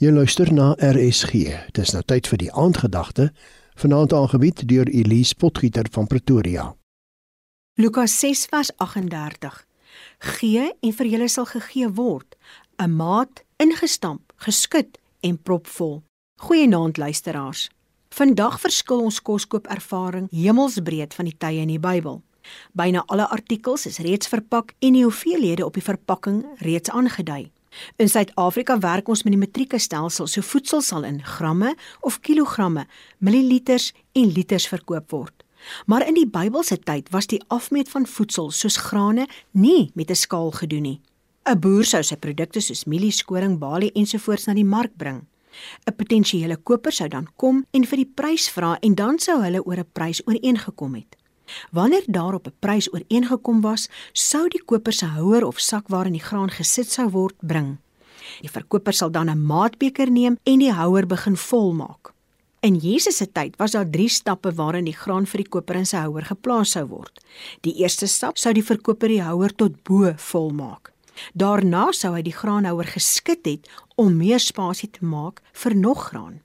Jy luister na RSG. Dis nou tyd vir die aandgedagte, vanaand aangebied deur Elise Potgieter van Pretoria. Lukas 6 vers 38. Gee en vir julle sal gegee word, 'n maat ingestamp, geskit en propvol. Goeienaand luisteraars. Vandag verskil ons koskoop ervaring hemelsbreed van die tye in die Bybel. Byna alle artikels is reeds verpak en die hoeveelhede op die verpakking reeds aangedui. In Suid-Afrika werk ons met die metrieke stelsel, so voedsel sal in gramme of kilogramme, milliliters en liters verkoop word. Maar in die Bybelse tyd was die afmeet van voedsel soos grane nie met 'n skaal gedoen nie. 'n Boer sou sy produkte soos mielie, skoring, balie ensovoorts na die mark bring. 'n Potensiële koper sou dan kom en vir die prys vra en dan sou hulle oor 'n prys ooreengekom het. Wanneer daarop 'n prys ooreengekom was, sou die koper se houer of sak waarin die graan gesit sou word, bring. Die verkoper sal dan 'n maatbeker neem en die houer begin volmaak. In Jesus se tyd was daar 3 stappe waarin die graan vir die koper in sy houer geplaas sou word. Die eerste stap sou die verkoper die houer tot bo volmaak. Daarna sou hy die graanhouer geskit het om meer spasie te maak vir nog graan.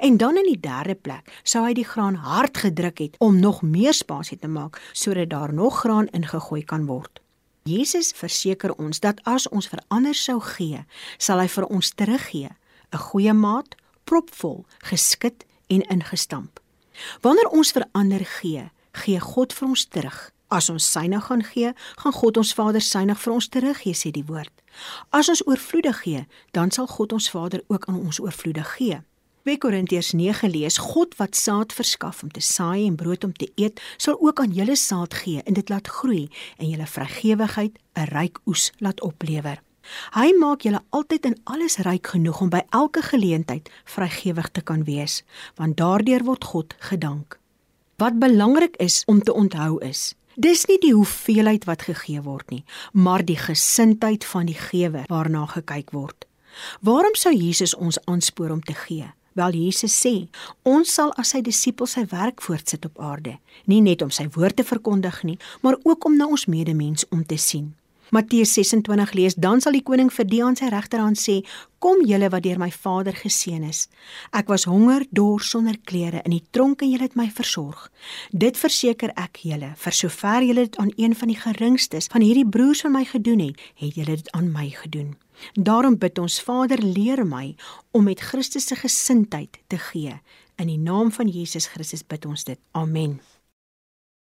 En dan in die derde plek sou hy die graan hard gedruk het om nog meer spasie te maak sodat daar nog graan ingegooi kan word. Jesus verseker ons dat as ons verander sou gee, sal hy vir ons teruggee, 'n goeie maat, propvol, geskit en ingestamp. Wanneer ons verander gee, gee God vir ons terug. As ons syne gaan gee, gaan God ons Vader synig vir ons teruggee, sê die woord. As ons oorvloedig gee, dan sal God ons Vader ook aan ons oorvloedig gee. 2 Korintiërs 9 lees: God wat saad verskaf om te saai en brood om te eet, sal ook aan julle saad gee en dit laat groei en julle vrygewigheid 'n ryk oes laat oplewer. Hy maak julle altyd in alles ryk genoeg om by elke geleentheid vrygewig te kan wees, want daardeur word God gedank. Wat belangrik is om te onthou is, dis nie die hoeveelheid wat gegee word nie, maar die gesindheid van die gewer waarna gekyk word. Waarom sou Jesus ons aanspoor om te gee? Wel Jesus sê, ons sal as sy disippels sy werk voortsit op aarde, nie net om sy woord te verkondig nie, maar ook om na ons medemens om te sien. Matteus 26 lees: Dan sal die koning vir die aan sy regterhand sê: Kom julle wat deur my Vader geseën is. Ek was honger, dors, sonder klere, in die tronk en julle het my versorg. Dit verseker ek julle, vir sover julle dit aan een van die geringstes van hierdie broers van my gedoen het, het julle dit aan my gedoen. Daarom bid ons Vader, leer my om met Christus se gesindheid te gee. In die naam van Jesus Christus bid ons dit. Amen.